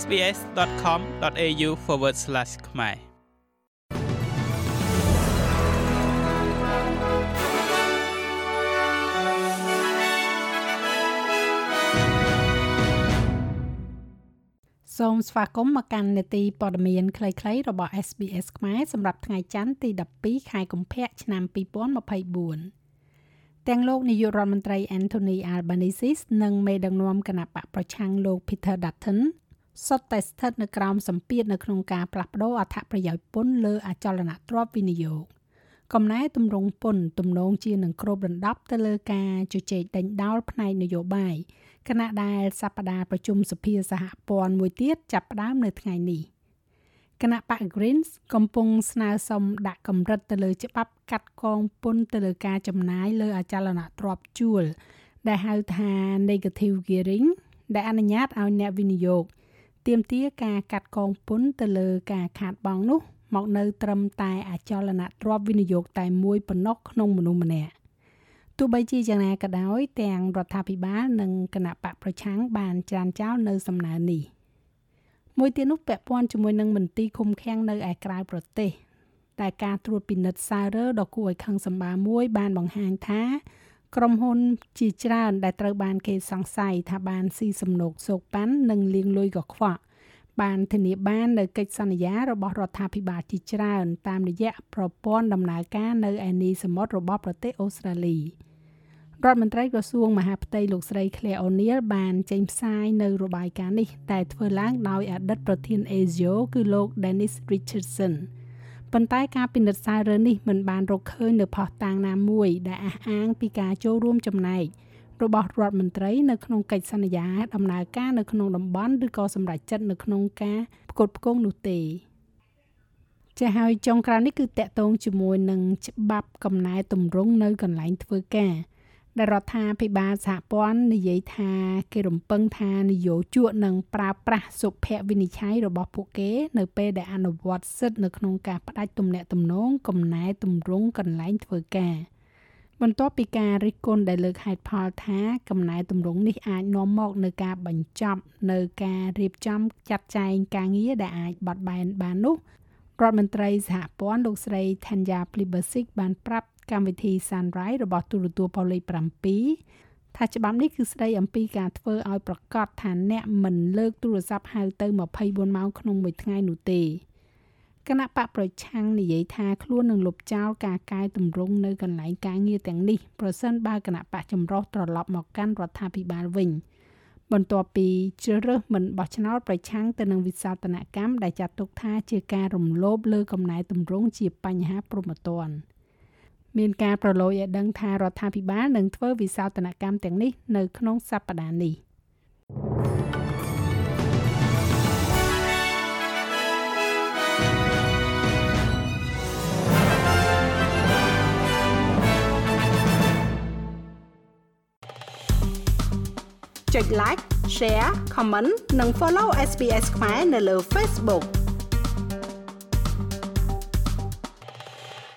sbs.com.au/ ខ្មែរសូមស្វាគមន៍មកកាន់នេតិព័ត៌មានខ្លីៗរបស់ SBS ខ្មែរសម្រាប់ថ្ងៃច័ន្ទទី12ខែកុម្ភៈឆ្នាំ2024ទាំងលោកនាយករដ្ឋមន្ត្រី Anthony Albanese និងមេដឹកនាំគណៈបកប្រឆាំងលោក Peter Dutton សុទ្ធតែស្ថិតនៅក្រោមសម្ពាធនៅក្នុងការផ្លាស់ប្តូរអត្ថប្រយោជន៍ពន្ធលើអចលនទ្រព្យវិនិយោគកំណែទម្រង់ពន្ធទំនងជានឹងគ្របដណ្ដប់ទៅលើការជជែកដេញដោលផ្នែកនយោបាយគណៈដែលសប្តាហ៍ប្រជុំសភាសហព័ន្ធមួយទៀតចាប់ផ្ដើមនៅថ្ងៃនេះគណៈបក Greens កំពុងស្នើសុំដាក់កម្រិតទៅលើច្បាប់កាត់កងពន្ធទៅលើការចំណាយលើអចលនទ្រព្យជួលដែលហៅថា negative gearing ដែលអនុញ្ញាតឲ្យអ្នកវិនិយោគ ទាមទារការកាត់កងពន្ធទៅលើការខាតបង់នោះ មកនៅត្រឹមតែអចលនទ្រព្យវិនិយោគតែមួយប៉ុណ្ណោះក្នុងមនុស្សម្នាក់ទោះបីជាយ៉ាងណាក៏ដោយ ទាំងរដ្ឋាភិបាលនិងគណៈបកប្រឆាំងបានច្រានចោលនៅសំណើនេះមួយទៀតនោះពាក់ព័ន្ធជាមួយនឹងមន្ទីរឃុំឃាំងនៅឯក្រៅប្រទេសតែការត្រួតពិនិត្យសាររើដ៏គួរឲ្យខឹងសម្បាមួយបានបង្ហាញថា ក្រុមហ៊ុនជាច្រើនដែលត្រូវបានគេសង្ស័យថាបានស៊ីសំណូកសោកប៉ាន់និងលាងលុយកខ្វក់បានធានាបាននៅកិច្ចសន្យារបស់រដ្ឋាភិបាលជាច្រើន តាមរយៈប្រព័ន្ធដំណើរការនៅឯនីសមុទ្ររបស់ប្រទេសអូស្ត្រាលីរដ្ឋមន្ត្រីក្រសួងមហាផ្ទៃលោកស្រី Claire O'Neil បានចេញផ្សាយនៅរបាយការណ៍នេះតែធ្វើឡើងដោយអតីតប្រធាន ASIO គឺលោក Dennis Richardson ប៉ុន្តែការពិនិត្យសាររើនេះមិនបានរកឃើញនៅផុសតាងណាមួយដែលអះអាងពីការចូលរួមចំណែករបស់រដ្ឋមន្ត្រីនៅក្នុងកិច្ចសន្យាដំណើរការនៅក្នុងតំបន់ឬក៏សម្រាប់ចិត្តនៅក្នុងការផ្គត់ផ្គង់នោះទេចាហើយចុងក្រោយនេះគឺតកតងជាមួយនឹងច្បាប់កំណែតម្រង់នៅកន្លែងធ្វើការ ដែលរដ្ឋាភិបាលសហព័ន្ធនិយាយថាគេរំពឹងថានយោជកនឹងប្រើប្រាស់សុភវិនិច្ឆ័យរបស់ពួកគេ នៅពេលដែលអនុវត្តសិទ្ធិនៅក្នុងការផ្ដាច់ទំនាក់ទំនងកំណែតម្រង់កន្លែងធ្វើការបន្ទាប់ពីការរិះគន់ដែលលើកហេតុផលថាកំណែទម្រង់នេះអាចនាំមកនៅការបញ្ចប់នៅការរៀបចំចាត់ចែងការងារដែលអាចបត់បែនបាននោះរដ្ឋមន្ត្រីសហព័ន្ធលោកស្រី Thanya Plibersik បានប្រាប់ កម្មវិធី Sunrise របស់ទូរទស្សន៍ប៉ូលី7ថាច្បាប់នេះគឺស្ដីអំពីការធ្វើឲ្យប្រកាសថាអ្នកមិនលើកទូរស័ព្ទហៅទៅ24ម៉ោងក្នុងមួយថ្ងៃនោះទេគណៈបកប្រឆាំងនិយាយថាខ្លួននឹងលុបចោលការកែតម្រង់នៅកន្លែងការងារទាំងនេះប្រសិនបើគណៈបកចម្រុះត្រឡប់មកកាន់រដ្ឋាភិបាលវិញបន្ទាប់ពីជ្រើសរើសមិនបោះឆ្នោតប្រឆាំងទៅនឹងវិសោធនកម្មដែលចាត់ទុកថាជាការរំលោភលើកំណែតម្រង់ជាបញ្ហាព្រហ្មទណ្ឌ មានការប្រឡូយឲ្យដឹងថារដ្ឋាភិបាលនឹងធ្វើវិសោធនកម្មទាំងនេះនៅក្នុងសប្តាហ៍នេះចុច like share comment និង follow SPS ខ្មែរនៅលើ Facebook